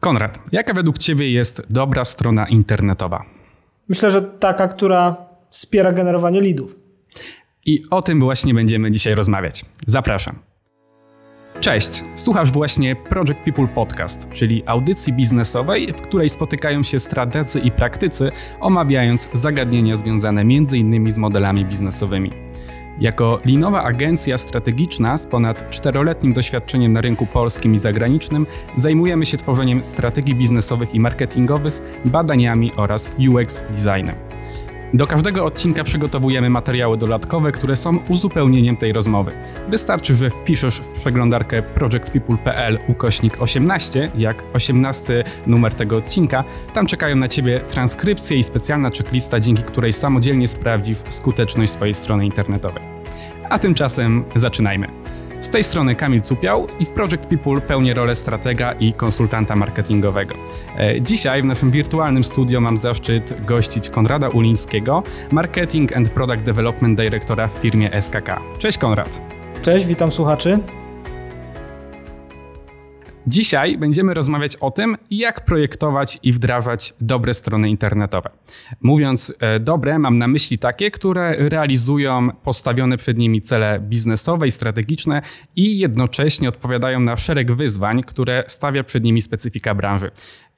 Konrad, jaka według Ciebie jest dobra strona internetowa? Myślę, że taka, która wspiera generowanie leadów. I o tym właśnie będziemy dzisiaj rozmawiać. Zapraszam. Cześć, słuchasz właśnie Project People Podcast, czyli audycji biznesowej, w której spotykają się strategzy i praktycy, omawiając zagadnienia związane m.in. z modelami biznesowymi. Jako linowa agencja strategiczna z ponad czteroletnim doświadczeniem na rynku polskim i zagranicznym zajmujemy się tworzeniem strategii biznesowych i marketingowych, badaniami oraz UX designem. Do każdego odcinka przygotowujemy materiały dodatkowe, które są uzupełnieniem tej rozmowy. Wystarczy, że wpiszesz w przeglądarkę projectpeople.pl ukośnik 18, jak 18 numer tego odcinka. Tam czekają na Ciebie transkrypcje i specjalna checklista, dzięki której samodzielnie sprawdzisz skuteczność swojej strony internetowej. A tymczasem zaczynajmy. Z tej strony Kamil Cupiał i w Project People pełnię rolę stratega i konsultanta marketingowego. E, dzisiaj w naszym wirtualnym studio mam zaszczyt gościć Konrada Ulińskiego, Marketing and Product Development Directora w firmie SKK. Cześć Konrad. Cześć, witam słuchaczy. Dzisiaj będziemy rozmawiać o tym, jak projektować i wdrażać dobre strony internetowe. Mówiąc e, dobre, mam na myśli takie, które realizują postawione przed nimi cele biznesowe i strategiczne i jednocześnie odpowiadają na szereg wyzwań, które stawia przed nimi specyfika branży.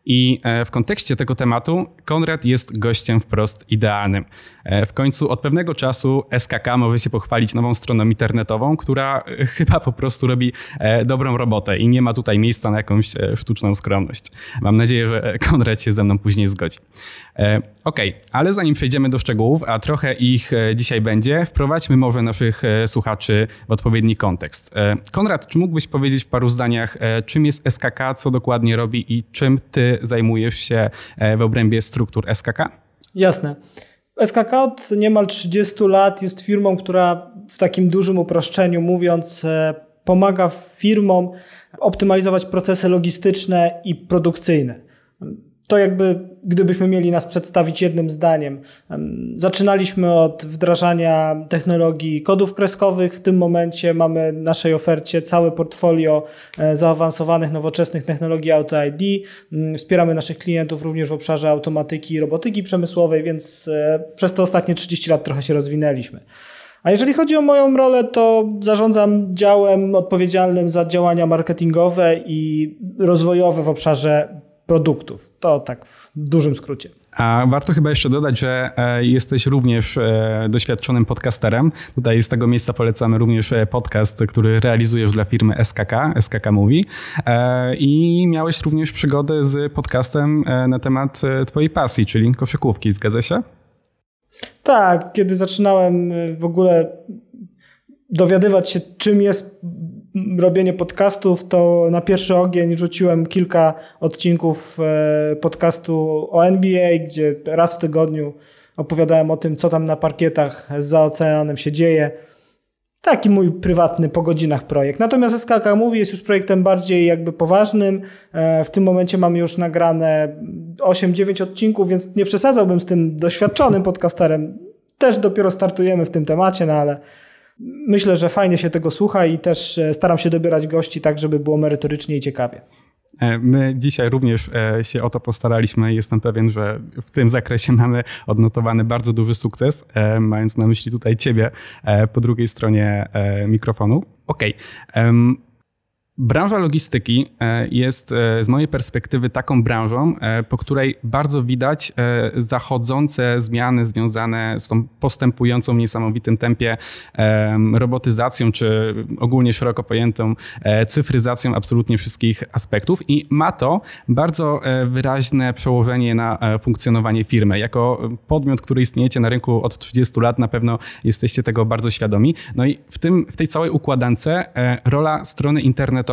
I e, w kontekście tego tematu Konrad jest gościem wprost idealnym. E, w końcu od pewnego czasu SKK może się pochwalić nową stroną internetową, która e, chyba po prostu robi dobrą robotę i nie ma tutaj miejsca na jakąś sztuczną skromność. Mam nadzieję, że Konrad się ze mną później zgodzi. Ok, ale zanim przejdziemy do szczegółów, a trochę ich dzisiaj będzie, wprowadźmy może naszych słuchaczy w odpowiedni kontekst. Konrad, czy mógłbyś powiedzieć w paru zdaniach, czym jest SKK, co dokładnie robi i czym ty zajmujesz się e, w obrębie struktur SKK? Jasne. SKK od niemal 30 lat jest firmą, która w takim dużym uproszczeniu mówiąc e, pomaga firmom optymalizować procesy logistyczne i produkcyjne. To jakby, gdybyśmy mieli nas przedstawić jednym zdaniem. Zaczynaliśmy od wdrażania technologii kodów kreskowych. W tym momencie mamy w naszej ofercie całe portfolio e, zaawansowanych, nowoczesnych technologii Auto ID. Mm, wspieramy naszych klientów również w obszarze automatyki i robotyki przemysłowej, więc e, przez te ostatnie 30 lat trochę się rozwinęliśmy. A jeżeli chodzi o moją rolę, to zarządzam działem odpowiedzialnym za działania marketingowe i rozwojowe w obszarze produktów. To tak w dużym skrócie. A warto chyba jeszcze dodać, że e, jesteś również e, doświadczonym podcasterem. Tutaj z tego miejsca polecamy również e, podcast, który realizujesz dla firmy SKK, SKK Mówi. I miałeś również przygodę z podcastem na temat twojej pasji, czyli koszykówki. Zgadza się? Tak, kiedy zaczynałem w ogóle dowiadywać się, czym jest robienie podcastów, to na pierwszy ogień rzuciłem kilka odcinków e, podcastu o NBA, gdzie raz w tygodniu opowiadałem o tym, co tam na parkietach za oceanem się dzieje. Taki mój prywatny po godzinach projekt. Natomiast SKK Mówi jest już projektem bardziej jakby poważnym. E, w tym momencie mamy już nagrane 8-9 odcinków, więc nie przesadzałbym z tym doświadczonym podcasterem. Też dopiero startujemy w tym temacie, no ale Myślę, że fajnie się tego słucha i też e, staram się dobierać gości tak, żeby było merytorycznie i ciekawie. E, my dzisiaj również e, się o to postaraliśmy i jestem pewien, że w tym zakresie mamy odnotowany bardzo duży sukces, mając na myśli tutaj Ciebie po drugiej stronie mikrofonu. Okej. Okay. Branża logistyki e, jest e, z mojej perspektywy taką branżą, e, po której bardzo widać zachodzące zmiany związane z tą postępującą w niesamowitym tempie robotyzacją, czy ogólnie szeroko pojętą cyfryzacją absolutnie wszystkich aspektów i ma to bardzo wyraźne przełożenie na funkcjonowanie firmy. Jako podmiot, który istniejecie na rynku od 30 lat, na pewno jesteście tego bardzo świadomi. No i w, tym, w tej całej układance rola strony internetowej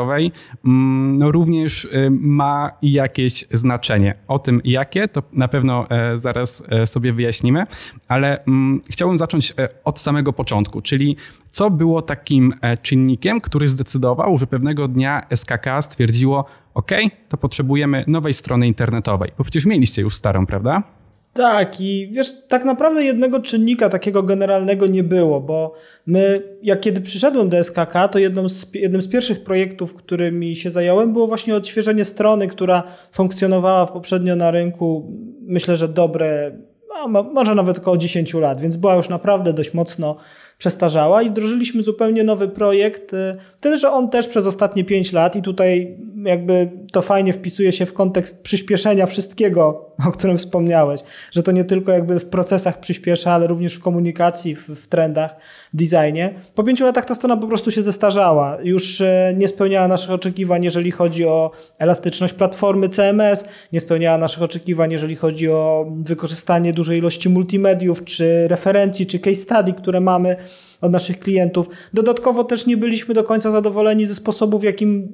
mm, no również y, ma jakieś znaczenie. O tym jakie, to na pewno e, zaraz e, sobie wyjaśnimy, ale mm, chciałbym zacząć e, od samego początku, czyli co było takim czynnikiem, który zdecydował, że pewnego dnia SKK stwierdziło, OK, to potrzebujemy nowej strony internetowej, bo przecież mieliście już starą, prawda? Tak, i wiesz, tak naprawdę jednego czynnika takiego generalnego nie było, bo my, jak kiedy przyszedłem do SKK, to jedną z, jednym z pierwszych projektów, którymi się zająłem, było właśnie odświeżenie strony, która funkcjonowała poprzednio na rynku, myślę, że dobre, no, może nawet około 10 lat, więc była już naprawdę dość mocno przestarzała i wdrożyliśmy zupełnie nowy projekt, y, tyle że on też przez ostatnie 5 lat i tutaj jakby to fajnie wpisuje się w kontekst przyspieszenia wszystkiego, o którym wspomniałeś, że to nie tylko jakby w procesach przyspiesza, ale również w komunikacji, w, w trendach, w designie. Po pięciu latach ta strona po prostu się zestarzała, już y, nie spełniała naszych oczekiwań, jeżeli chodzi o elastyczność platformy CMS, nie spełniała naszych oczekiwań, jeżeli chodzi o wykorzystanie dużej ilości multimediów, czy referencji, czy case study, które mamy od naszych klientów. Dodatkowo też nie byliśmy do końca zadowoleni ze sposobu, w jakim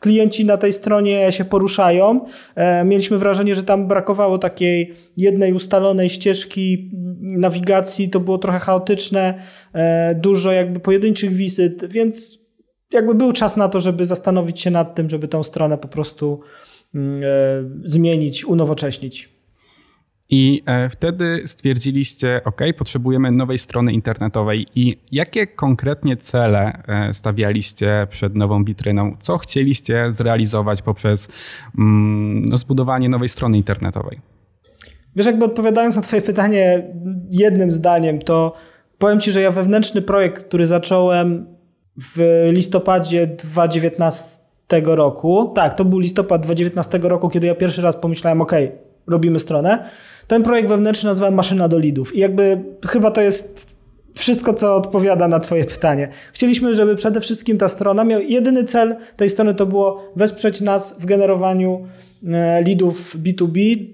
klienci na tej stronie się poruszają. E, mieliśmy wrażenie, że tam brakowało takiej jednej ustalonej ścieżki nawigacji, to było trochę chaotyczne, e, dużo jakby pojedynczych wizyt, więc jakby był czas na to, żeby zastanowić się nad tym, żeby tą stronę po prostu mm, e, zmienić, unowocześnić. I e, wtedy stwierdziliście, OK, potrzebujemy nowej strony internetowej. I jakie konkretnie cele e, stawialiście przed nową witryną? Co chcieliście zrealizować poprzez mm, no, zbudowanie nowej strony internetowej? Wiesz, jakby odpowiadając na Twoje pytanie jednym zdaniem, to powiem Ci, że ja wewnętrzny projekt, który zacząłem w listopadzie 2019 roku, tak, to był listopad 2019 roku, kiedy ja pierwszy raz pomyślałem, OK, robimy stronę. Ten projekt wewnętrzny nazywałem Maszyna do Lidów. I jakby chyba to jest wszystko, co odpowiada na Twoje pytanie. Chcieliśmy, żeby przede wszystkim ta strona miała jedyny cel tej strony to było wesprzeć nas w generowaniu e, lidów B2B,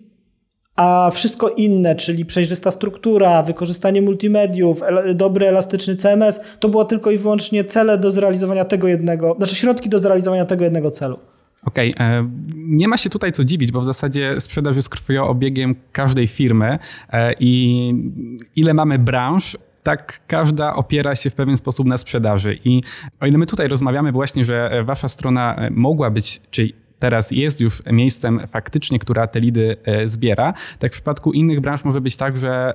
a wszystko inne, czyli przejrzysta struktura, wykorzystanie multimediów, dobry, elastyczny CMS, to było tylko i wyłącznie cele do zrealizowania tego jednego, znaczy środki do zrealizowania tego jednego celu. Okej, okay. E, nie ma się tutaj co dziwić, bo w zasadzie sprzedaż jest krwiobiegiem każdej firmy e, i ile mamy branż, tak każda opiera się w pewien sposób na sprzedaży. I o ile my tutaj rozmawiamy właśnie, że wasza strona mogła być, czyli teraz jest już miejscem faktycznie, która te lidy e, zbiera. Tak w przypadku innych branż może być tak, że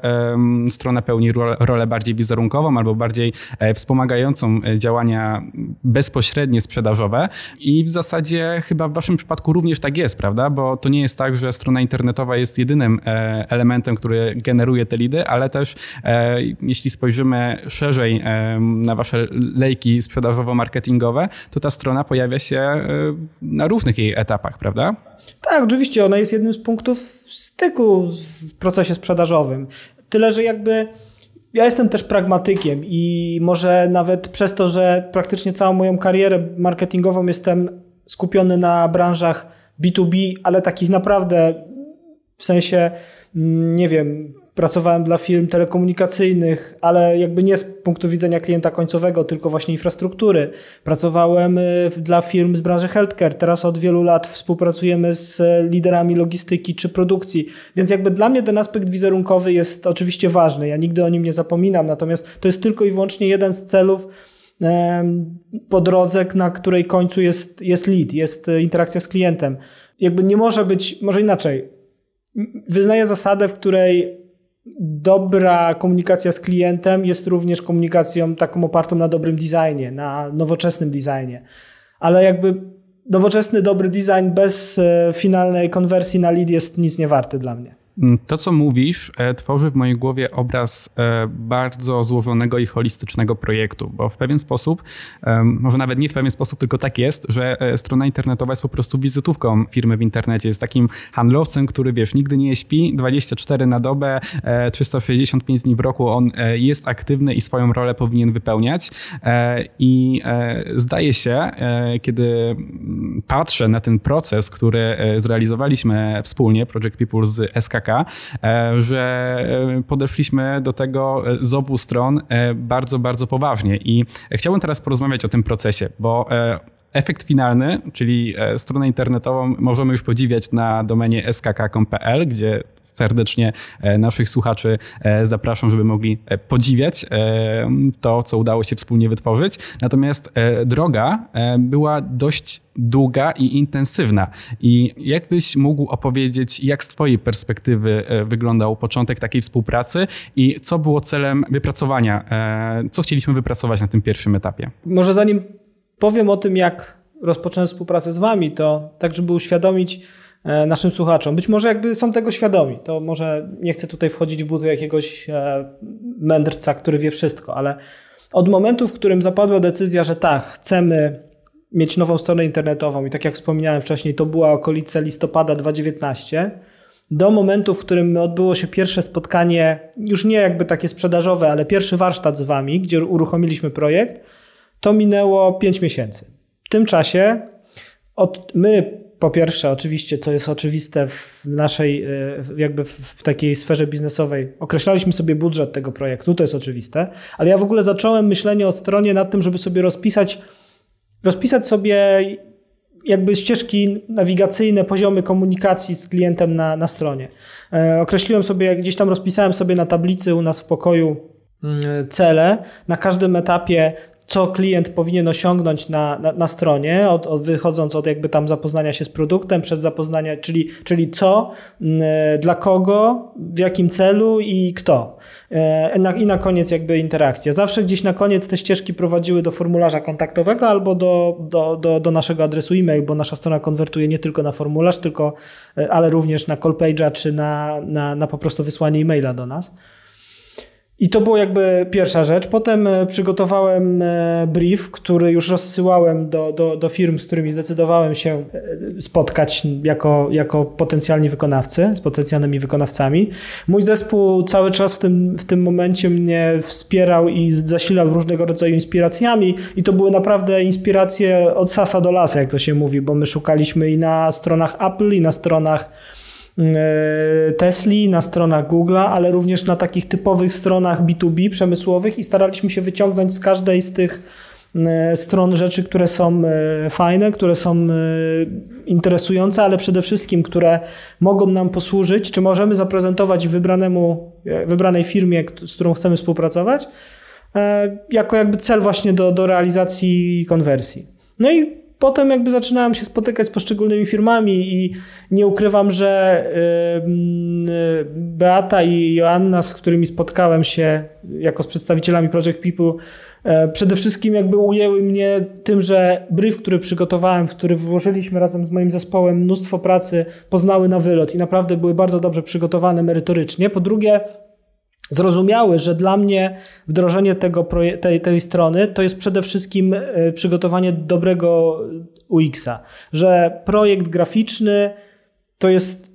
strona pełni rolę bardziej wizerunkową albo bardziej e, wspomagającą e, działania bezpośrednie sprzedażowe i w zasadzie chyba w waszym przypadku również tak jest, prawda? Bo to nie jest tak, że strona internetowa jest jedynym elementem, który generuje te lidy, ale też jeśli spojrzymy szerzej na wasze lejki sprzedażowo-marketingowe, to ta strona pojawia się na różnych jej etapach, prawda? Tak, oczywiście. Ona jest jednym z punktów styku w procesie sprzedażowym. Tyle, że jakby ja jestem też pragmatykiem i może nawet przez to, że praktycznie całą moją karierę marketingową jestem skupiony na branżach B2B, ale takich naprawdę w sensie, mm, nie wiem, pracowałem dla firm telekomunikacyjnych, ale jakby nie z punktu widzenia klienta końcowego, tylko właśnie infrastruktury. Pracowałem y, dla firm z branży healthcare. Teraz od wielu lat współpracujemy z liderami logistyki czy produkcji. Więc jakby dla mnie ten aspekt wizerunkowy jest oczywiście ważny. Ja nigdy o nim nie zapominam. Natomiast to jest tylko i wyłącznie jeden z celów po drodze, na której końcu jest, jest lead, jest y, interakcja z klientem. Jakby nie może być, może inaczej. Wyznaję zasadę, w której dobra komunikacja z klientem jest również komunikacją taką opartą na dobrym designie, na nowoczesnym designie. Ale jakby nowoczesny, dobry design bez e, finalnej konwersji na lead jest nic nie warty dla mnie. Mm, to, co mówisz, e, tworzy w mojej głowie obraz e, bardzo złożonego i holistycznego projektu, bo w pewien sposób, może nawet nie w pewien sposób, tylko tak jest, że e, strona internetowa jest po prostu wizytówką firmy w internecie. Jest takim handlowcem, który wiesz, nigdy nie śpi, 24 na dobę, 365 dni w roku on jest aktywny i swoją rolę powinien wypełniać. I zdaje się, kiedy patrzę na ten proces, który zrealizowaliśmy wspólnie, Project People z SKK, E, że e, podeszliśmy do tego e, z obu stron bardzo, bardzo poważnie. I chciałbym teraz porozmawiać o tym procesie, bo efekt finalny, czyli e, stronę internetową możemy już podziwiać na domenie skk.pl, gdzie serdecznie e, naszych słuchaczy zapraszam, żeby mogli podziwiać to, co udało się wspólnie wytworzyć. Natomiast droga była dość długa i intensywna. I jakbyś mógł opowiedzieć, jak z Twojej perspektywy wyglądał początek takiej współpracy i co było celem wypracowania, co chcieliśmy wypracować na tym pierwszym etapie? Może zanim powiem o tym, jak rozpocząłem współpracę z Wami, to tak, żeby uświadomić e, naszym słuchaczom. Być może jakby są tego świadomi, to może nie chcę tutaj wchodzić w buty jakiegoś e, mędrca, który wie wszystko, ale od momentu, w którym zapadła decyzja, że tak, chcemy mieć nową stronę internetową i tak jak wspominałem wcześniej, to była okolice listopada 2019, do momentu, w którym odbyło się pierwsze spotkanie, już nie jakby takie sprzedażowe, ale pierwszy warsztat z Wami, gdzie uruchomiliśmy projekt, to minęło 5 miesięcy. W tym czasie od, my po pierwsze, oczywiście, co jest oczywiste w naszej, e, jakby w takiej sferze biznesowej, określaliśmy sobie budżet tego projektu, to jest oczywiste, ale ja w ogóle zacząłem myślenie o stronie nad tym, żeby sobie rozpisać, rozpisać sobie jakby ścieżki nawigacyjne, poziomy komunikacji z klientem na, na stronie. E, określiłem sobie, gdzieś tam rozpisałem sobie na tablicy u nas w pokoju mm, cele na każdym etapie co klient powinien osiągnąć na, na, na stronie, od, od, wychodząc od jakby tam zapoznania się z produktem, przez zapoznanie, czyli, czyli co, y, dla kogo, w jakim celu i kto. Na, I na koniec jakby interakcja. Zawsze gdzieś na koniec te ścieżki prowadziły do formularza kontaktowego albo do, do, do, do naszego adresu e-mail, bo nasza strona konwertuje nie tylko na formularz, tylko, y, ale również na call page'a czy na, na, na po prostu wysłanie e-maila do nas. I to było jakby pierwsza rzecz. Potem e, przygotowałem e, brief, który już rozsyłałem do, do, do firm, z którymi zdecydowałem się e, spotkać jako, jako potencjalni wykonawcy, z potencjalnymi wykonawcami. Mój zespół cały czas w tym, w tym momencie mnie wspierał i zasilał różnego rodzaju inspiracjami i to były naprawdę inspiracje od sasa do lasa, jak to się mówi, bo my szukaliśmy i na stronach Apple, i na stronach Tesli, na stronach Google'a, ale również na takich typowych stronach B2B przemysłowych i staraliśmy się wyciągnąć z każdej z tych e, stron rzeczy, które są e, fajne, które są interesujące, ale przede wszystkim, które mogą nam posłużyć, czy możemy zaprezentować wybranemu, wybranej firmie, z którą chcemy współpracować, jako jakby cel właśnie do, do realizacji konwersji. No i potem jakby zaczynałem się spotykać z poszczególnymi firmami i nie ukrywam, że y, Beata i Joanna, z którymi spotkałem się jako z przedstawicielami Project People, e, przede wszystkim jakby ujęły mnie tym, że brief, który przygotowałem, który włożyliśmy razem z moim zespołem mnóstwo pracy, poznały na wylot i naprawdę były bardzo dobrze przygotowane merytorycznie. Po drugie, zrozumiały, że dla mnie wdrożenie tego tej, tej strony to jest przede wszystkim e, przygotowanie dobrego UX-a, że projekt graficzny to jest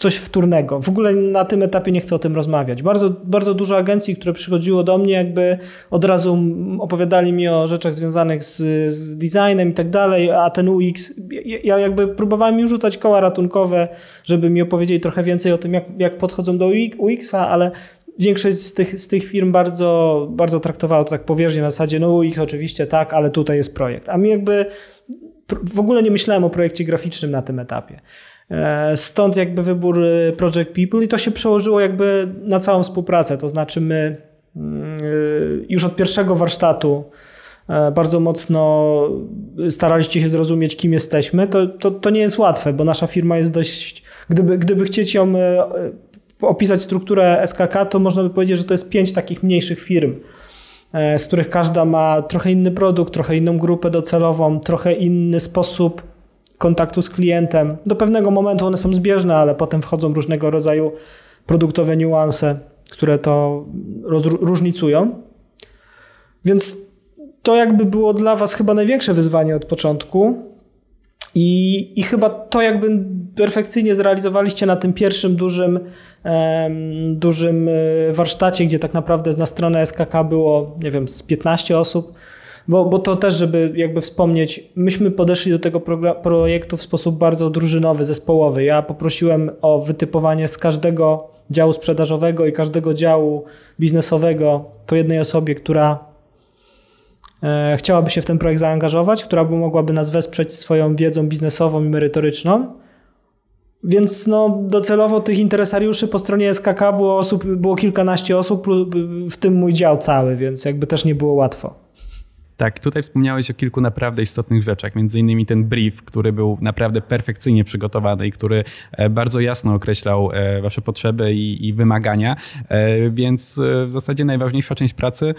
coś wtórnego. W ogóle na tym etapie nie chcę o tym rozmawiać. Bardzo, bardzo dużo agencji, które przychodziło do mnie, jakby od razu opowiadali mi o rzeczach związanych z, z designem i tak dalej, a ten UX, ja jakby próbowałem im rzucać koła ratunkowe, żeby mi opowiedzieli trochę więcej o tym, jak, jak podchodzą do UX-a, ale większość z tych, z tych firm bardzo, bardzo traktowała to tak poważnie na zasadzie, no ich oczywiście tak, ale tutaj jest projekt. A mi jakby w ogóle nie myślałem o projekcie graficznym na tym etapie. E, stąd jakby wybór y, Project People i to się przełożyło jakby na całą współpracę. To znaczy my mm, y, już od pierwszego warsztatu e, bardzo mocno staraliście się zrozumieć, kim jesteśmy. To, to, to nie jest łatwe, bo nasza firma jest dość, gdyby, gdyby chcieć ją e, opisać strukturę SKK, to można by powiedzieć, że to jest pięć takich mniejszych firm, e, z których każda ma trochę inny produkt, trochę inną grupę docelową, trochę inny sposób kontaktu z klientem. Do pewnego momentu one są zbieżne, ale potem wchodzą różnego rodzaju produktowe niuanse, które to różnicują. Więc to jakby było dla Was chyba największe wyzwanie od początku. I, I chyba to jakby perfekcyjnie zrealizowaliście na tym pierwszym dużym, um, dużym e, warsztacie, gdzie tak naprawdę na stronę SKK było, nie wiem, z 15 osób. Bo, bo to też, żeby jakby wspomnieć, myśmy podeszli do tego projektu w sposób bardzo drużynowy, zespołowy. Ja poprosiłem o wytypowanie z każdego działu sprzedażowego i każdego działu biznesowego po jednej osobie, która chciałaby się w ten projekt zaangażować, która by mogłaby nas wesprzeć swoją wiedzą biznesową i merytoryczną. Więc no, docelowo tych interesariuszy po stronie SKK było, osób, było kilkanaście osób, w tym mój dział cały, więc jakby też nie było łatwo. Tak, tutaj wspomniałeś o kilku naprawdę istotnych rzeczach, między innymi ten brief, który był naprawdę perfekcyjnie przygotowany i który e, bardzo jasno określał e, wasze potrzeby i, i wymagania, e, więc w zasadzie najważniejsza część pracy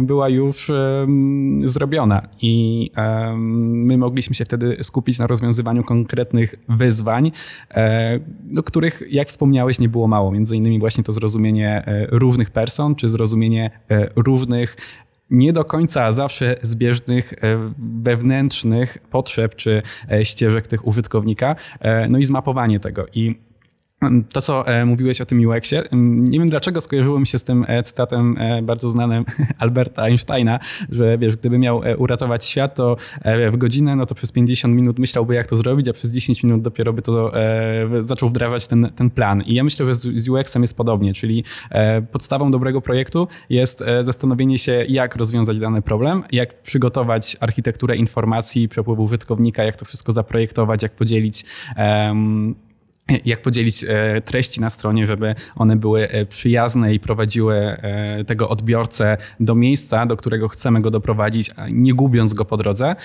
była już zrobiona i my mogliśmy się wtedy skupić na rozwiązywaniu konkretnych wyzwań, do których, jak wspomniałeś, nie było mało. Między innymi właśnie to zrozumienie różnych person, czy zrozumienie różnych nie do końca zawsze zbieżnych e, wewnętrznych potrzeb czy e, ścieżek tych użytkownika, e, no i zmapowanie tego. I to, co e, mówiłeś o tym UX-ie, nie wiem dlaczego skojarzyło mi się z tym e, cytatem e, bardzo znanym Alberta Einsteina, że wiesz, gdyby miał uratować świat, to w godzinę, no to przez 50 minut myślałby, jak to zrobić, a przez 10 minut dopiero by to zaczął wdrażać ten, ten plan. I ja myślę, że z UX-em jest podobnie, czyli podstawą dobrego projektu jest zastanowienie się, jak rozwiązać dany problem, jak przygotować architekturę informacji, przepływu użytkownika, jak to wszystko zaprojektować, jak podzielić jak podzielić e, treści na stronie, żeby one były e, przyjazne i prowadziły e, tego odbiorcę do miejsca, do którego chcemy go doprowadzić, nie gubiąc go po drodze.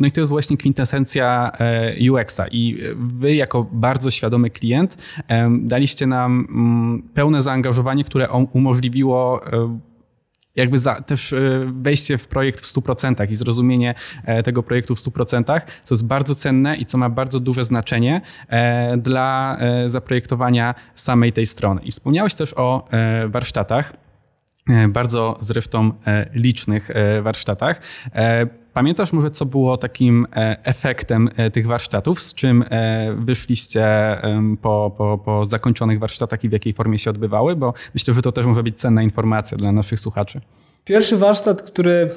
No i to jest właśnie kwintesencja UX-a. I wy, jako bardzo świadomy klient, daliście nam mm, pełne zaangażowanie, które umożliwiło jakby za, też e, wejście w projekt w 100% i zrozumienie e, tego projektu w 100%, co jest bardzo cenne i co ma bardzo duże znaczenie e, dla zaprojektowania samej tej strony. I wspomniałeś też o warsztatach, bardzo zresztą licznych warsztatach. Pamiętasz może, co było takim e, efektem e, tych warsztatów, z czym e, wyszliście po, po, po zakończonych warsztatach i w jakiej formie się odbywały? Bo myślę, że to też może być cenna informacja dla naszych słuchaczy. Pierwszy warsztat, który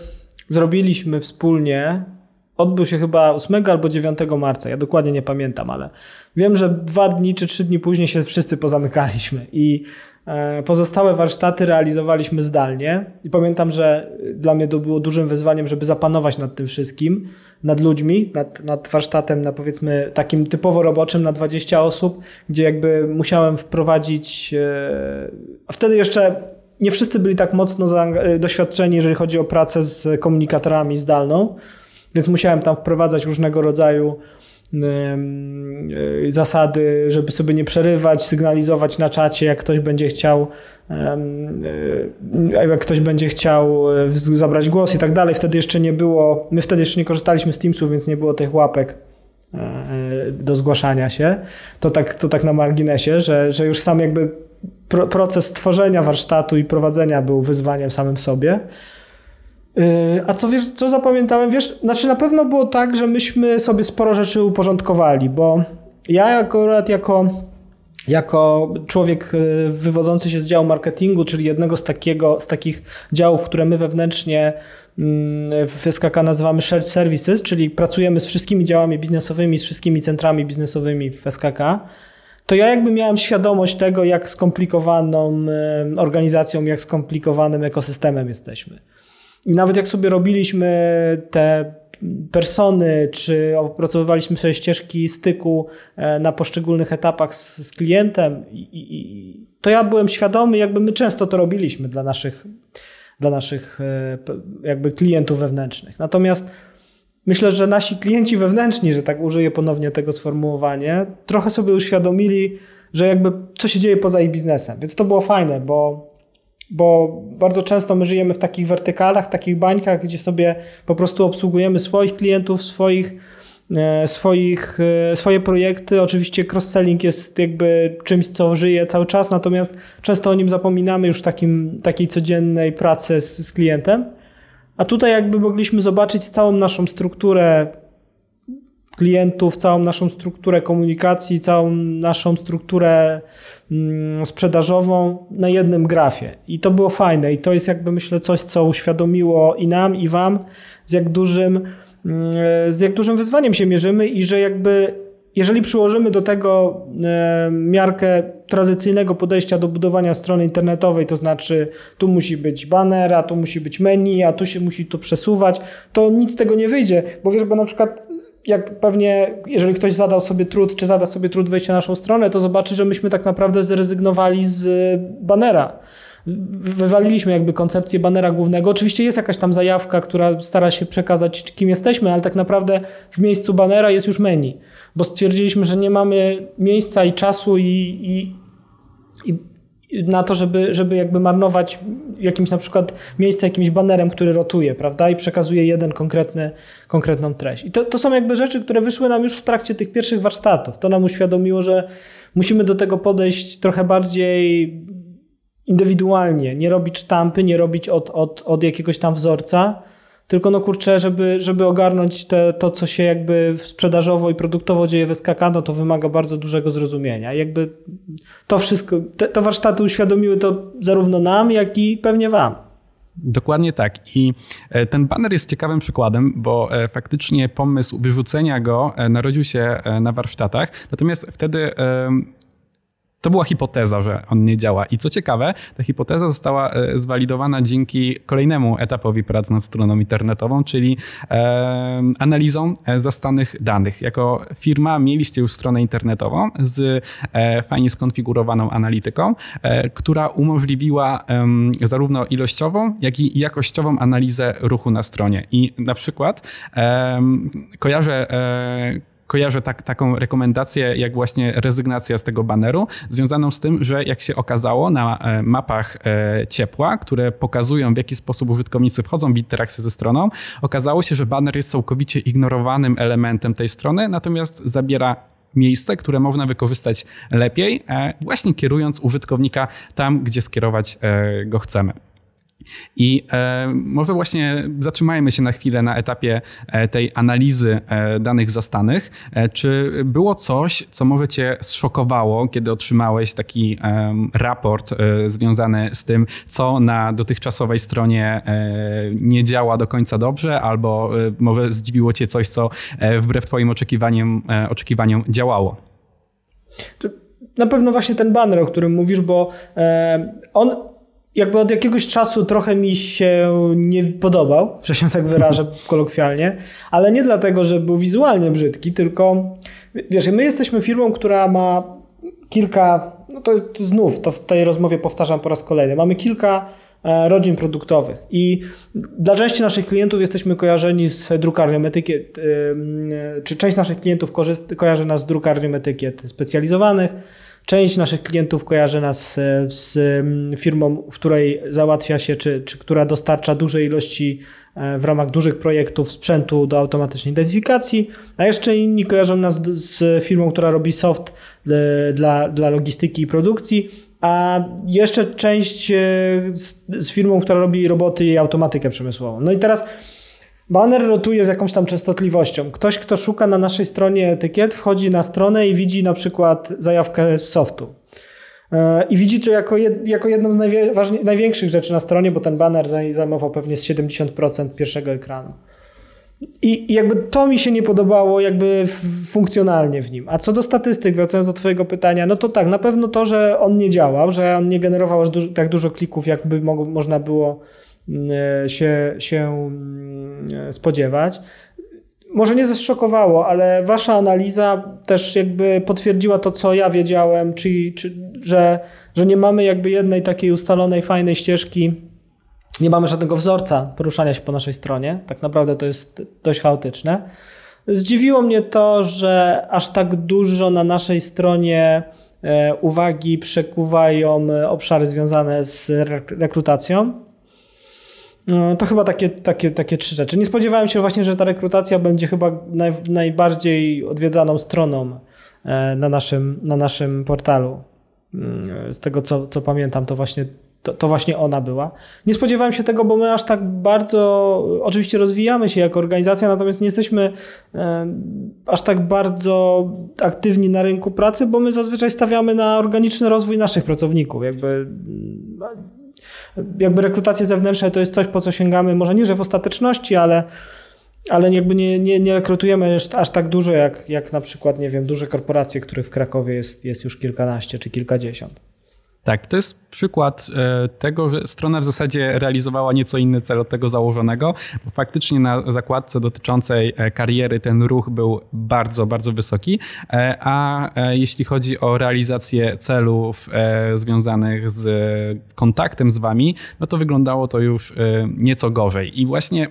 zrobiliśmy wspólnie, odbył się chyba 8 albo 9 marca. Ja dokładnie nie pamiętam, ale wiem, że dwa dni czy trzy dni później się wszyscy pozamykaliśmy i E, pozostałe warsztaty realizowaliśmy zdalnie i pamiętam, że dla mnie to było dużym wyzwaniem, żeby zapanować nad tym wszystkim, nad ludźmi, nad, nad warsztatem, na powiedzmy takim typowo roboczym na 20 osób, gdzie jakby musiałem wprowadzić, e, a wtedy jeszcze nie wszyscy byli tak mocno doświadczeni, jeżeli chodzi o pracę z komunikatorami zdalną, więc musiałem tam wprowadzać różnego rodzaju E, zasady, żeby sobie nie przerywać, sygnalizować na czacie, jak ktoś będzie chciał e, jak ktoś będzie chciał e, zabrać głos i tak dalej. Wtedy jeszcze nie było, my wtedy jeszcze nie korzystaliśmy z Teamsów, więc nie było tych łapek do zgłaszania się. To tak, to tak na marginesie, że, że już sam jakby proces tworzenia warsztatu i prowadzenia był wyzwaniem samym w sobie. Yy, a co wiesz, co zapamiętałem? Wiesz, znaczy na pewno było tak, że myśmy sobie sporo rzeczy uporządkowali, bo ja akurat jako, jako człowiek yy, wywodzący się z działu marketingu, czyli jednego z, takiego, z takich działów, które my wewnętrznie mm, w SKK nazywamy shared services, czyli pracujemy z wszystkimi działami biznesowymi, z wszystkimi centrami biznesowymi w SKK, to ja jakby miałem świadomość tego, jak skomplikowaną yy, organizacją, jak skomplikowanym ekosystemem jesteśmy. I nawet jak sobie robiliśmy te persony, czy opracowywaliśmy sobie ścieżki styku e, na poszczególnych etapach z, z klientem, i, i, to ja byłem świadomy, jakby my często to robiliśmy dla naszych, dla naszych e, jakby klientów wewnętrznych. Natomiast myślę, że nasi klienci wewnętrzni, że tak użyję ponownie tego sformułowania, trochę sobie uświadomili, że jakby co się dzieje poza ich biznesem. Więc to było fajne, bo bo bardzo często my żyjemy w takich wertykalach, takich bańkach, gdzie sobie po prostu obsługujemy swoich klientów, swoich, e, swoich, e, swoje projekty. Oczywiście cross-selling jest jakby czymś, co żyje cały czas, natomiast często o nim zapominamy już w takim, takiej codziennej pracy z, z klientem. A tutaj jakby mogliśmy zobaczyć całą naszą strukturę klientów, całą naszą strukturę komunikacji, całą naszą strukturę mm, sprzedażową na jednym grafie. I to było fajne i to jest jakby myślę coś, co uświadomiło i nam, i wam, z jak dużym, mm, z jak dużym wyzwaniem się mierzymy i że jakby jeżeli przyłożymy do tego e, miarkę tradycyjnego podejścia do budowania strony internetowej, to znaczy tu musi być banner, a tu musi być menu, a tu się musi to przesuwać, to nic z tego nie wyjdzie, bo wiesz, bo na przykład jak pewnie, jeżeli ktoś zadał sobie trud, czy zada sobie trud wejścia na naszą stronę, to zobaczy, że myśmy tak naprawdę zrezygnowali z banera wywaliliśmy jakby koncepcję banera głównego. Oczywiście jest jakaś tam zajawka, która stara się przekazać, kim jesteśmy, ale tak naprawdę w miejscu banera jest już menu, bo stwierdziliśmy, że nie mamy miejsca i czasu i, i, i na to, żeby, żeby jakby marnować jakimś na przykład miejsce jakimś banerem, który rotuje, prawda, i przekazuje jeden konkretny, konkretną treść. I to, to są jakby rzeczy, które wyszły nam już w trakcie tych pierwszych warsztatów. To nam uświadomiło, że musimy do tego podejść trochę bardziej indywidualnie, nie robić sztampy, nie robić od, od, od jakiegoś tam wzorca, tylko no kurczę, żeby, żeby ogarnąć te, to, co się jakby sprzedażowo i produktowo dzieje w SKK, no to wymaga bardzo dużego zrozumienia. Jakby to wszystko, te, warsztaty uświadomiły to zarówno nam, jak i pewnie wam. Dokładnie tak. I e, ten banner jest ciekawym przykładem, bo e, faktycznie pomysł wyrzucenia go e, narodził się na warsztatach. Natomiast wtedy to była hipoteza, że on nie działa. I co ciekawe, ta hipoteza została e, zwalidowana dzięki kolejnemu etapowi prac nad stroną internetową, czyli e, analizą zastanych danych. Jako firma mieliście już stronę internetową z e, fajnie skonfigurowaną analityką, e, która umożliwiła zarówno ilościową, jak i jakościową analizę ruchu na stronie. I na przykład kojarzę e, kojarzę tak, taką rekomendację, jak właśnie rezygnacja z tego baneru, związaną z tym, że jak się okazało na e, mapach e, ciepła, które pokazują w jaki sposób użytkownicy wchodzą w interakcję ze stroną, okazało się, że baner jest całkowicie ignorowanym elementem tej strony, natomiast zabiera miejsce, które można wykorzystać lepiej, e, właśnie kierując użytkownika tam, gdzie skierować go chcemy. I e, może właśnie zatrzymajmy się na chwilę na etapie e, tej analizy e, danych zastanych. Czy było coś, co może cię zszokowało, kiedy otrzymałeś taki raport związany z tym, co na dotychczasowej stronie nie działa do końca dobrze, albo może zdziwiło cię coś, co wbrew twoim oczekiwaniom, oczekiwaniom działało? Na pewno właśnie ten banner, o którym mówisz, bo on jakby od jakiegoś czasu trochę mi się nie podobał, że się tak wyrażę kolokwialnie, ale nie dlatego, że był wizualnie brzydki, tylko wiesz, my jesteśmy firmą, która ma kilka, no to, to znów to w tej rozmowie powtarzam po raz kolejny, mamy kilka e, rodzin produktowych i dla części naszych klientów jesteśmy kojarzeni z drukarnią etykiet, e, czy część naszych klientów kojarzy nas z drukarnią etykiet specjalizowanych, Część naszych klientów kojarzy nas e, z mm, firmą, w której załatwia się, czy, czy która dostarcza duże ilości e, w ramach dużych projektów sprzętu do automatycznej identyfikacji, a jeszcze inni kojarzą nas z firmą, która robi soft e, dla, dla logistyki i produkcji, a jeszcze część z, z firmą, która robi roboty i automatykę przemysłową. No i teraz Banner rotuje z jakąś tam częstotliwością. Ktoś, kto szuka na naszej stronie etykiet, wchodzi na stronę i widzi na przykład zajawkę softu. E, I widzi to jako, jed, jako jedną z największych rzeczy na stronie, bo ten banner zajmował pewnie z 70% pierwszego ekranu. I jakby to mi się nie podobało jakby funkcjonalnie w nim. A co do statystyk, wracając do twojego pytania, no to tak, na pewno to, że on nie działał, że on nie generował aż tak dużo klików, jakby można było się, się e, spodziewać. Może nie zeszokowało, ale wasza analiza też jakby potwierdziła to, co ja wiedziałem, czyli, czy, że, że nie mamy jakby jednej takiej ustalonej, fajnej ścieżki, nie mamy żadnego wzorca poruszania się po naszej stronie. Tak naprawdę to jest dość chaotyczne. Zdziwiło mnie to, że aż tak dużo na naszej stronie e, uwagi przekuwają obszary związane z rekrutacją. No, to chyba takie, takie, takie trzy rzeczy. Nie spodziewałem się właśnie, że ta rekrutacja będzie chyba naj, najbardziej odwiedzaną stroną e, na naszym, na naszym portalu. Mm, z tego, co, co pamiętam, to właśnie, to, to, właśnie ona była. Nie spodziewałem się tego, bo my aż tak bardzo, oczywiście rozwijamy się jako organizacja, natomiast nie jesteśmy e, aż tak bardzo aktywni na rynku pracy, bo my zazwyczaj stawiamy na organiczny rozwój naszych pracowników. Jakby jakby rekrutacje zewnętrzne to jest coś, po co sięgamy, może nie, że w ostateczności, ale ale jakby nie, nie, nie rekrutujemy aż tak dużo, jak, jak na przykład, nie wiem, duże korporacje, których w Krakowie jest, jest już kilkanaście czy kilkadziesiąt. Tak, to jest przykład e, tego, że strona w zasadzie realizowała nieco inny cel od tego założonego, bo faktycznie na zakładce dotyczącej e, kariery ten ruch był bardzo, bardzo wysoki, e, a jeśli chodzi o realizację celów związanych z kontaktem z wami, no to wyglądało to już nieco gorzej. I właśnie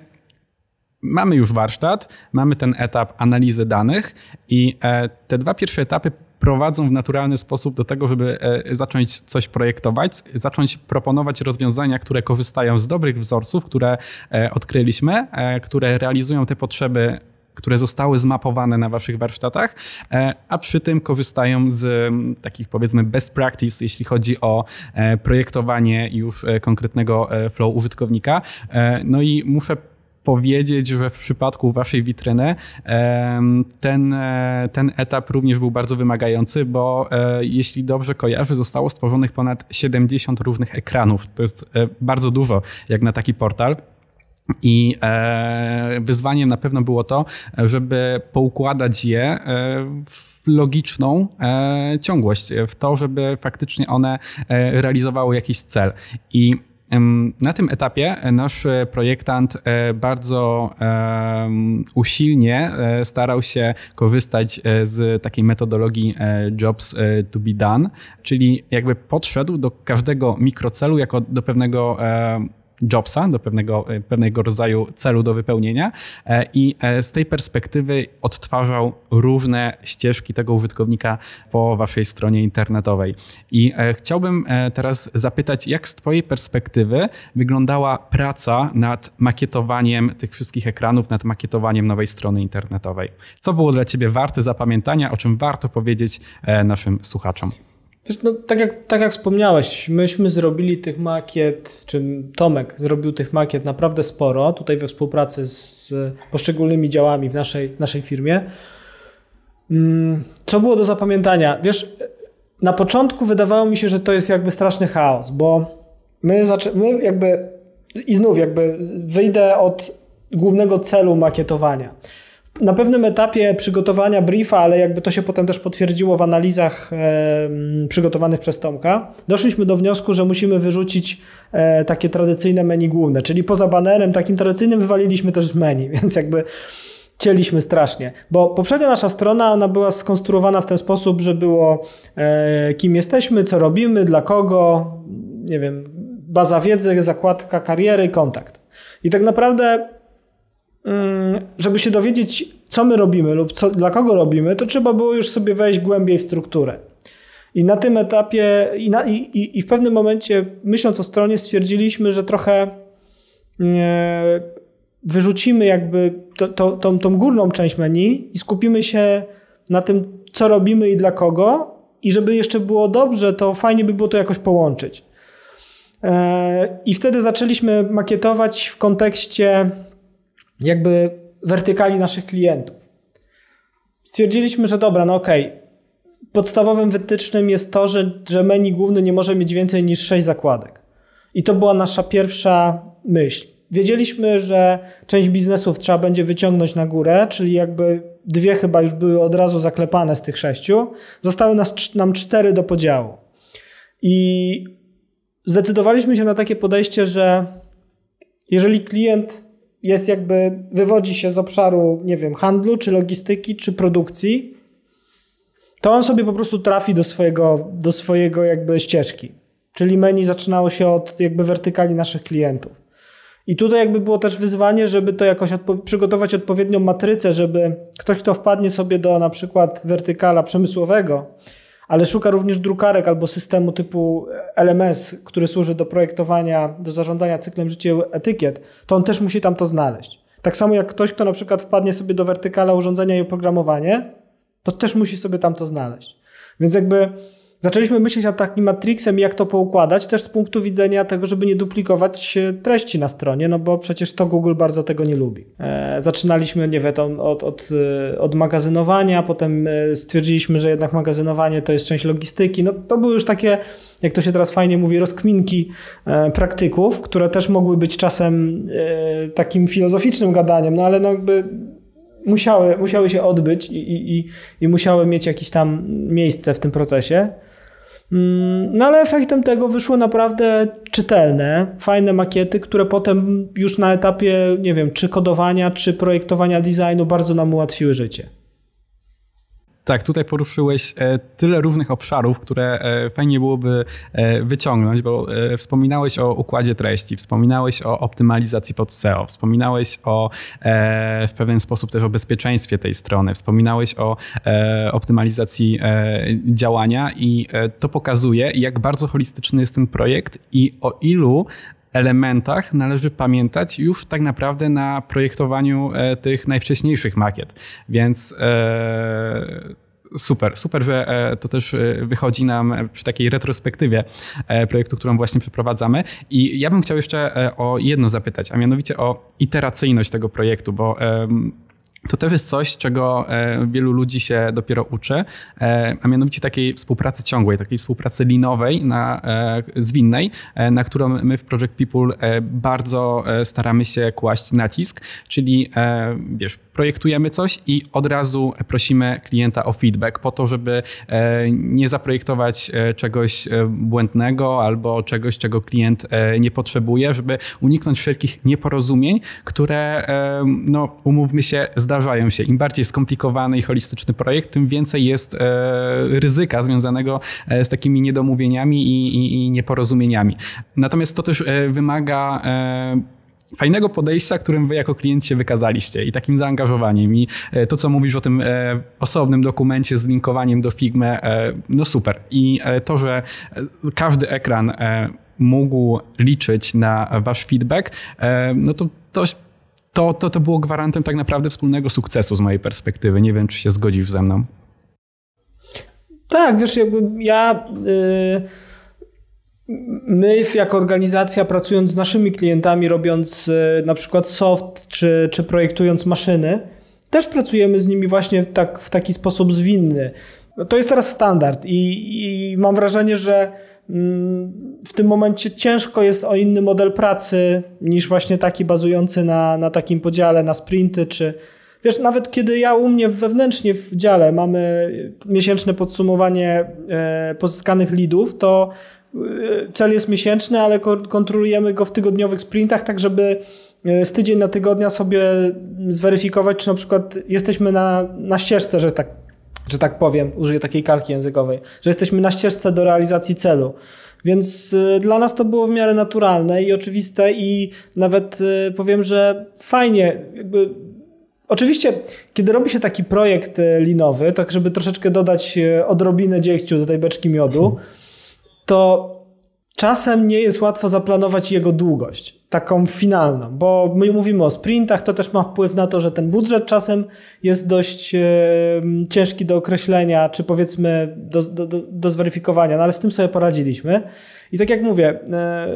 mamy już warsztat, mamy ten etap analizy danych i te dwa pierwsze etapy prowadzą w naturalny sposób do tego, żeby e, zacząć coś projektować, zacząć proponować rozwiązania, które korzystają z dobrych wzorców, które e, odkryliśmy, e, które realizują te potrzeby które zostały zmapowane na waszych warsztatach, a przy tym korzystają z takich powiedzmy best practice, jeśli chodzi o projektowanie już konkretnego flow użytkownika. No i muszę powiedzieć, że w przypadku waszej witryny ten, e, ten etap również był bardzo wymagający, bo e, jeśli dobrze kojarzę, zostało stworzonych ponad 70 różnych ekranów. To jest e, bardzo dużo jak na taki portal. I wyzwaniem na pewno było to, żeby poukładać je w logiczną ciągłość, w to, żeby faktycznie one realizowały jakiś cel. I na tym etapie nasz projektant e, bardzo usilnie e, starał się korzystać e, z takiej metodologii jobs to be done, czyli jakby podszedł do każdego mikrocelu jako do pewnego jobsa, do pewnego, e, pewnego rodzaju celu do wypełnienia e, i e, z tej perspektywy odtwarzał różne ścieżki tego użytkownika po waszej stronie internetowej. I chciałbym teraz zapytać, jak z twojej perspektywy wyglądała praca nad makietowaniem tych wszystkich ekranów, nad makietowaniem nowej strony internetowej? Co było dla ciebie warte zapamiętania, o czym warto powiedzieć naszym słuchaczom? No, tak, jak, tak jak wspomniałeś, myśmy zrobili tych makiet, czy Tomek zrobił tych makiet naprawdę sporo, tutaj we współpracy z, z poszczególnymi działami w naszej, naszej firmie. Mm, co było do zapamiętania? Wiesz, na początku wydawało mi się, że to jest jakby straszny chaos, bo my, zaczę- my jakby, i znów jakby wyjdę od głównego celu makietowania na pewnym etapie przygotowania briefa, ale jakby to się potem też potwierdziło w analizach przygotowanych przez Tomka, doszliśmy do wniosku, że musimy wyrzucić e, takie tradycyjne menu główne, czyli poza banerem takim tradycyjnym wywaliliśmy też z menu, więc jakby cieliśmy strasznie, bo poprzednia nasza strona, ona była skonstruowana w ten sposób, że było e, kim jesteśmy, co robimy, dla kogo, nie wiem, baza wiedzy, zakładka kariery, kontakt. I tak naprawdę żeby się dowiedzieć, co my robimy lub co, dla kogo robimy, to trzeba było już sobie wejść głębiej w strukturę. I na tym etapie, i, na, i, i w pewnym momencie, myśląc o stronie, stwierdziliśmy, że trochę e, wyrzucimy jakby to, to, tą, tą górną część menu i skupimy się na tym, co robimy i dla kogo. I żeby jeszcze było dobrze, to fajnie by było to jakoś połączyć. E, I wtedy zaczęliśmy makietować w kontekście jakby wertykali naszych klientów. Stwierdziliśmy, że dobra, no okej, okay. podstawowym wytycznym jest to, że, że menu główny nie może mieć więcej niż 6 zakładek. I to była nasza pierwsza myśl. Wiedzieliśmy, że część biznesów trzeba będzie wyciągnąć na górę, czyli jakby dwie chyba już były od razu zaklepane z tych sześciu. Zostały nas, nam cztery do podziału. I zdecydowaliśmy się na takie podejście, że jeżeli klient jest jakby, wywodzi się z obszaru, nie wiem, handlu, czy logistyki, czy produkcji, to on sobie po prostu trafi do swojego, do swojego jakby ścieżki. Czyli menu zaczynało się od jakby wertykali naszych klientów. I tutaj jakby było też wyzwanie, żeby to jakoś odpo przygotować odpowiednią matrycę, żeby ktoś, kto wpadnie sobie do na przykład wertykala przemysłowego, ale szuka również drukarek albo systemu typu LMS, który służy do projektowania, do zarządzania cyklem życia etykiet, to on też musi tam to znaleźć. Tak samo jak ktoś, kto na przykład wpadnie sobie do wertykala urządzenia i oprogramowanie, to też musi sobie tam to znaleźć. Więc jakby zaczęliśmy myśleć nad takim matrixem, jak to poukładać, też z punktu widzenia tego, żeby nie duplikować treści na stronie, no bo przecież to Google bardzo tego nie lubi. E, zaczynaliśmy, nie wiem, od, od, e, od magazynowania, potem e, stwierdziliśmy, że jednak magazynowanie to jest część logistyki. No to były już takie, jak to się teraz fajnie mówi, rozkminki praktyków, które też mogły być czasem takim filozoficznym gadaniem, no ale no jakby musiały, musiały się odbyć i, i, i musiały mieć jakieś tam miejsce w tym procesie. Mm, no ale efektem tego wyszły naprawdę czytelne, fajne makiety, które potem już na etapie, nie wiem, czy kodowania, czy projektowania designu bardzo nam ułatwiły życie. Tak, tutaj poruszyłeś e, tyle różnych obszarów, które e, fajnie byłoby e, wyciągnąć, bo wspominałeś o układzie treści, wspominałeś o optymalizacji pod SEO, wspominałeś o w pewien sposób też o bezpieczeństwie tej strony, wspominałeś o optymalizacji działania i to pokazuje, jak bardzo holistyczny jest ten projekt i o ilu elementach należy pamiętać już tak naprawdę na projektowaniu e, tych najwcześniejszych makiet. Więc e, super, super, że e, to też wychodzi nam przy takiej retrospektywie projektu, którą właśnie przeprowadzamy. I ja bym chciał jeszcze o jedno zapytać, a mianowicie o iteracyjność tego projektu, bo to też jest coś, czego e, wielu ludzi się dopiero uczy, e, a mianowicie takiej współpracy ciągłej, takiej współpracy linowej, na, e, zwinnej, na którą my w Project People bardzo staramy się kłaść nacisk, czyli wiesz, projektujemy coś i od razu prosimy klienta o feedback po to, żeby nie zaprojektować czegoś błędnego albo czegoś, czego klient nie potrzebuje, żeby uniknąć wszelkich nieporozumień, które, no, umówmy się, zdarzają się. Im bardziej skomplikowany i holistyczny projekt, tym więcej jest e, ryzyka związanego e, z takimi niedomówieniami i, i, i nieporozumieniami. Natomiast to też e, wymaga fajnego podejścia, którym wy jako klient się wykazaliście i takim zaangażowaniem i to, co mówisz o tym osobnym dokumencie z linkowaniem do Figmy, no super. I to, że każdy ekran mógł liczyć na wasz feedback, no to to to, to, to było gwarantem tak naprawdę wspólnego sukcesu z mojej perspektywy. Nie wiem, czy się zgodzisz ze mną. Tak, wiesz, jakby ja. Yy, my, jako organizacja, pracując z naszymi klientami, robiąc yy, na przykład soft czy, czy projektując maszyny, też pracujemy z nimi właśnie tak, w taki sposób zwinny. To jest teraz standard i, i mam wrażenie, że w tym momencie ciężko jest o inny model pracy niż właśnie taki bazujący na, na takim podziale na sprinty, czy wiesz, nawet kiedy ja u mnie wewnętrznie w dziale mamy miesięczne podsumowanie e, pozyskanych leadów, to e, cel jest miesięczny, ale kontrolujemy go w tygodniowych sprintach, tak żeby e, z tydzień na tygodnia sobie zweryfikować, czy na przykład jesteśmy na, na ścieżce, że tak że tak powiem, użyję takiej kalki językowej, że jesteśmy na ścieżce do realizacji celu. Więc y, dla nas to było w miarę naturalne i oczywiste i nawet y, powiem, że fajnie, jakby Oczywiście, kiedy robi się taki projekt y, linowy, tak żeby troszeczkę dodać odrobinę dziegciu do tej beczki miodu, to czasem nie jest łatwo zaplanować jego długość taką finalną, bo my mówimy o sprintach, to też ma wpływ na to, że ten budżet czasem jest dość e, ciężki do określenia, czy powiedzmy do, do, do zweryfikowania, no ale z tym sobie poradziliśmy. I tak jak mówię, e,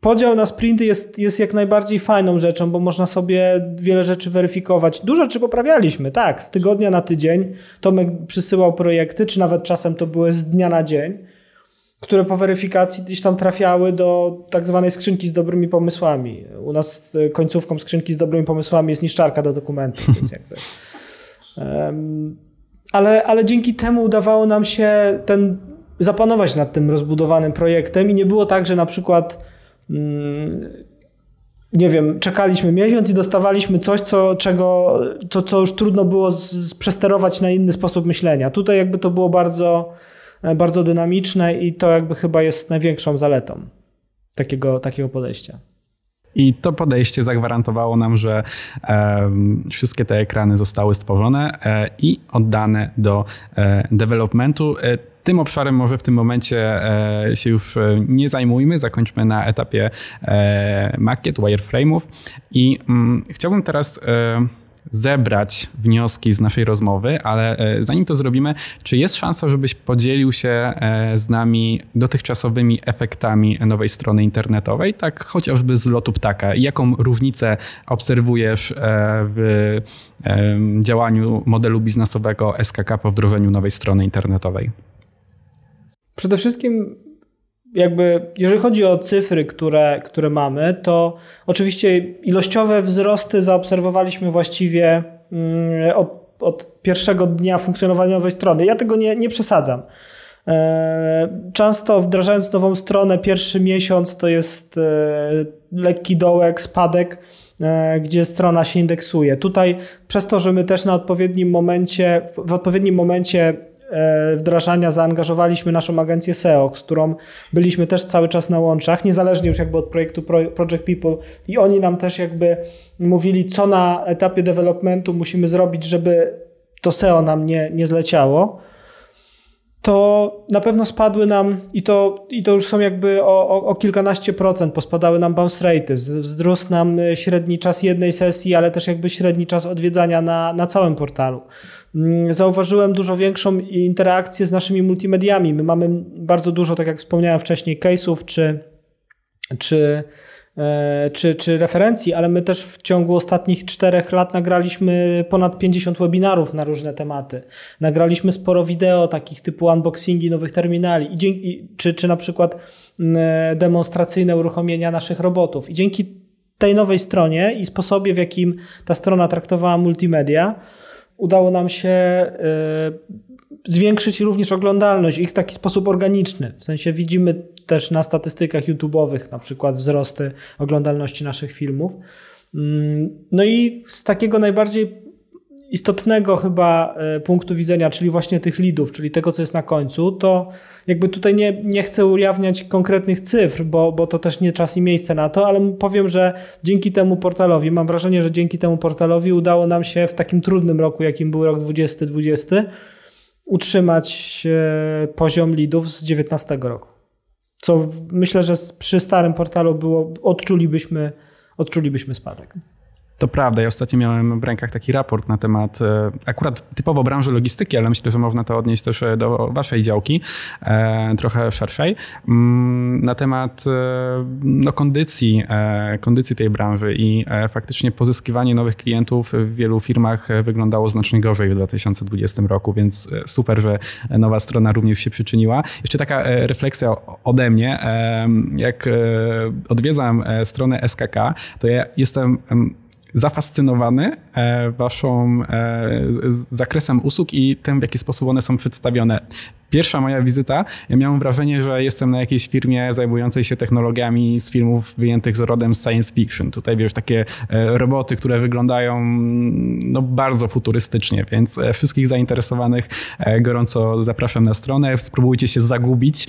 podział na sprinty jest, jest jak najbardziej fajną rzeczą, bo można sobie wiele rzeczy weryfikować. Dużo rzeczy poprawialiśmy, tak, z tygodnia na tydzień. Tomek przysyłał projekty, czy nawet czasem to były z dnia na dzień które po weryfikacji gdzieś tam trafiały do tak zwanej skrzynki z dobrymi pomysłami. U nas końcówką skrzynki z dobrymi pomysłami jest niszczarka do dokumentów, więc jakby... Um, ale, ale dzięki temu udawało nam się ten, zapanować nad tym rozbudowanym projektem i nie było tak, że na przykład mm, nie wiem, czekaliśmy miesiąc i dostawaliśmy coś, co, czego, co, co już trudno było z, z przesterować na inny sposób myślenia. Tutaj jakby to było bardzo E, bardzo dynamiczne i to jakby chyba jest największą zaletą takiego, takiego podejścia. I to podejście zagwarantowało nam, że e, wszystkie te ekrany zostały stworzone e, i oddane do e, developmentu. E, tym obszarem może w tym momencie e, się już nie zajmujmy, zakończmy na etapie makiet, wireframe'ów i mm, chciałbym teraz zebrać wnioski z naszej rozmowy, ale e, zanim to zrobimy, czy jest szansa, żebyś podzielił się e, z nami dotychczasowymi efektami nowej strony internetowej, tak chociażby z lotu ptaka? Jaką różnicę obserwujesz w działaniu modelu biznesowego SKK po wdrożeniu nowej strony internetowej? Przede wszystkim jakby, jeżeli chodzi o cyfry, które, które mamy, to oczywiście ilościowe wzrosty zaobserwowaliśmy właściwie mm, od, od pierwszego dnia funkcjonowania nowej strony. Ja tego nie, nie przesadzam. E, często wdrażając nową stronę, pierwszy miesiąc to jest e, lekki dołek, spadek, e, gdzie strona się indeksuje. Tutaj przez to, że my też na odpowiednim momencie, w odpowiednim momencie wdrażania zaangażowaliśmy naszą agencję SEO, z którą byliśmy też cały czas na łączach, niezależnie już jakby od projektu Project People. I oni nam też jakby mówili, co na etapie developmentu musimy zrobić, żeby to SEO nam nie, nie zleciało to na pewno spadły nam i to, i to już są jakby o, o, o kilkanaście procent pospadały nam bounce rate, wzrósł nam średni czas jednej sesji, ale też jakby średni czas odwiedzania na, na całym portalu. Mm, zauważyłem dużo większą interakcję z naszymi multimediami. My mamy bardzo dużo, tak jak wspomniałem wcześniej, case'ów czy, czy czy, czy referencji, ale my też w ciągu ostatnich czterech lat nagraliśmy ponad 50 webinarów na różne tematy. Nagraliśmy sporo wideo takich typu unboxingi nowych terminali i dzięki, czy, czy na przykład e, demonstracyjne uruchomienia naszych robotów. I dzięki tej nowej stronie i sposobie, w jakim ta strona traktowała multimedia, udało nam się e, zwiększyć również oglądalność ich w taki sposób organiczny. W sensie widzimy też na statystykach YouTube'owych na przykład wzrosty oglądalności naszych filmów. Mm, no i z takiego najbardziej istotnego chyba e, punktu widzenia, czyli właśnie tych lidów, czyli tego, co jest na końcu, to jakby tutaj nie, nie chcę ujawniać konkretnych cyfr, bo, bo to też nie czas i miejsce na to, ale powiem, że dzięki temu portalowi, mam wrażenie, że dzięki temu portalowi udało nam się w takim trudnym roku, jakim był rok 2020, utrzymać e, poziom lidów z 19 roku. Co myślę, że przy starym portalu było, odczulibyśmy, odczulibyśmy spadek. To prawda. Ja ostatnio miałem w rękach taki raport na temat e, akurat typowo branży logistyki, ale myślę, że można to odnieść też e, do waszej działki, e, trochę szerszej, mm, na temat no, kondycji, kondycji tej branży i faktycznie pozyskiwanie nowych klientów w wielu firmach wyglądało znacznie gorzej w 2020 roku, więc super, że nowa strona również się przyczyniła. Jeszcze taka refleksja ode mnie. Jak odwiedzam stronę SKK, to ja jestem zafascynowany e, waszą e, zakresem usług i tym, w jaki sposób one są przedstawione. Pierwsza moja wizyta, ja miałem wrażenie, że jestem na jakiejś firmie zajmującej się technologiami z filmów wyjętych z rodem science fiction. Tutaj wiesz, takie e, roboty, które wyglądają no, bardzo futurystycznie, więc wszystkich zainteresowanych gorąco zapraszam na stronę. Spróbujcie się zagubić.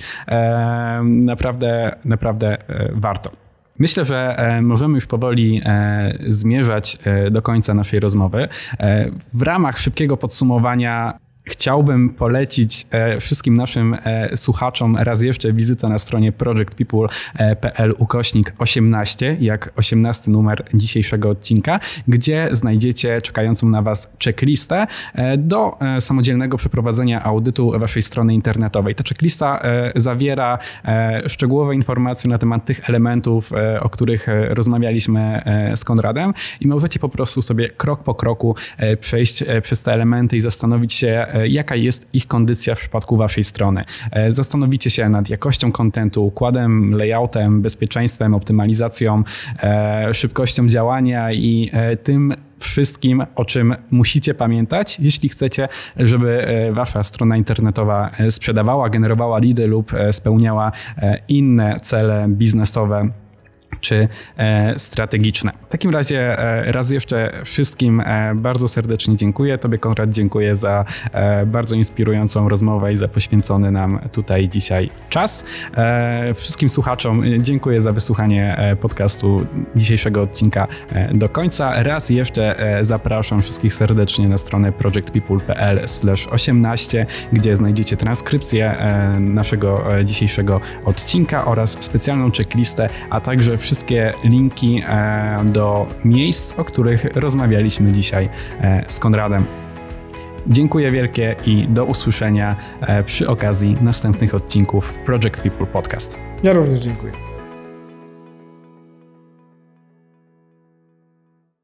Naprawdę, naprawdę warto. Myślę, że e, możemy już powoli e, zmierzać e, do końca naszej rozmowy. W ramach szybkiego podsumowania Chciałbym polecić e, wszystkim naszym e, słuchaczom raz jeszcze wizytę na stronie projectpeople.pl ukośnik 18, jak 18 numer dzisiejszego odcinka, gdzie znajdziecie czekającą na Was checklistę e, do samodzielnego przeprowadzenia audytu waszej strony internetowej. Ta checklista zawiera szczegółowe informacje na temat tych elementów, o których rozmawialiśmy z Konradem i możecie po prostu sobie krok po kroku przejść przez te elementy i zastanowić się, jaka jest ich kondycja w przypadku waszej strony. E, zastanowicie się nad jakością kontentu, układem, layoutem, bezpieczeństwem, optymalizacją, e, szybkością działania i tym wszystkim, o czym musicie pamiętać, jeśli chcecie, żeby wasza strona internetowa sprzedawała, generowała lidy lub spełniała inne cele biznesowe czy e, strategiczne. W takim razie e, raz jeszcze wszystkim e, bardzo serdecznie dziękuję. Tobie Konrad dziękuję za bardzo inspirującą rozmowę i za poświęcony nam tutaj dzisiaj czas. Wszystkim słuchaczom dziękuję za wysłuchanie podcastu dzisiejszego odcinka do końca. Raz jeszcze zapraszam wszystkich serdecznie na stronę projectpeople.pl/18, gdzie znajdziecie transkrypcję naszego dzisiejszego odcinka oraz specjalną checklistę, a także wszystkie linki do miejsc, o których rozmawialiśmy dzisiaj z Konradem. Dziękuję wielkie i do usłyszenia przy okazji następnych odcinków Project People Podcast. Ja również dziękuję.